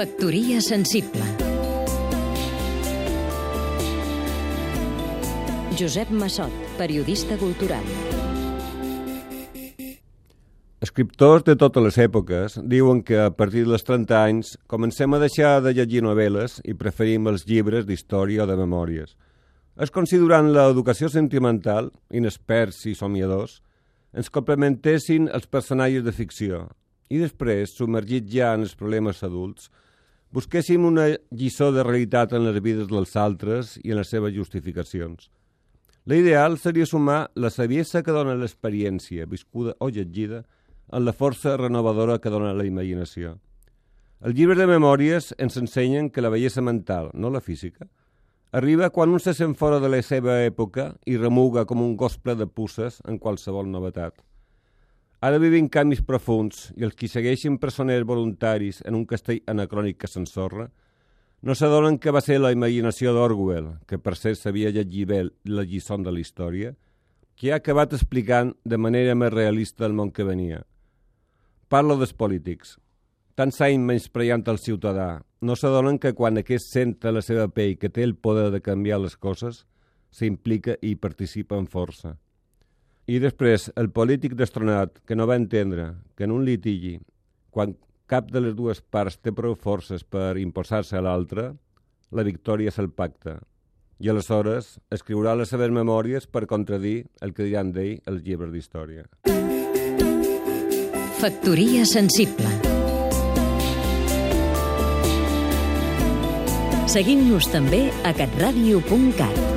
Factoria sensible Josep Massot, periodista cultural Escriptors de totes les èpoques diuen que a partir dels 30 anys comencem a deixar de llegir novel·les i preferim els llibres d'història o de memòries. Si durant l'educació sentimental, inexperts i somiadors, ens complementessin els personatges de ficció i després, submergits ja en els problemes adults, busquéssim una lliçó de realitat en les vides dels altres i en les seves justificacions. L'ideal seria sumar la saviesa que dona l'experiència, viscuda o llegida, en la força renovadora que dona la imaginació. Els llibres de memòries ens ensenyen que la bellesa mental, no la física, arriba quan un se sent fora de la seva època i remuga com un gos ple de pusses en qualsevol novetat. Ara vivim canvis profuns i els qui segueixen presoners voluntaris en un castell anacrònic que s'ensorra no s'adonen que va ser la imaginació d'Orwell, que per cert sabia llegir bé la lliçó de la història, que ha acabat explicant de manera més realista el món que venia. Parlo dels polítics. Tant s'any menyspreant el ciutadà, no s'adonen que quan aquest senta la seva pell que té el poder de canviar les coses, s'implica i participa en força. I després, el polític destronat, que no va entendre que en un litigi, quan cap de les dues parts té prou forces per imposar-se a l'altra, la victòria és el pacte. I aleshores escriurà les seves memòries per contradir el que diran d'ell els llibres d'història. Factoria sensible Seguim-nos també a catradio.cat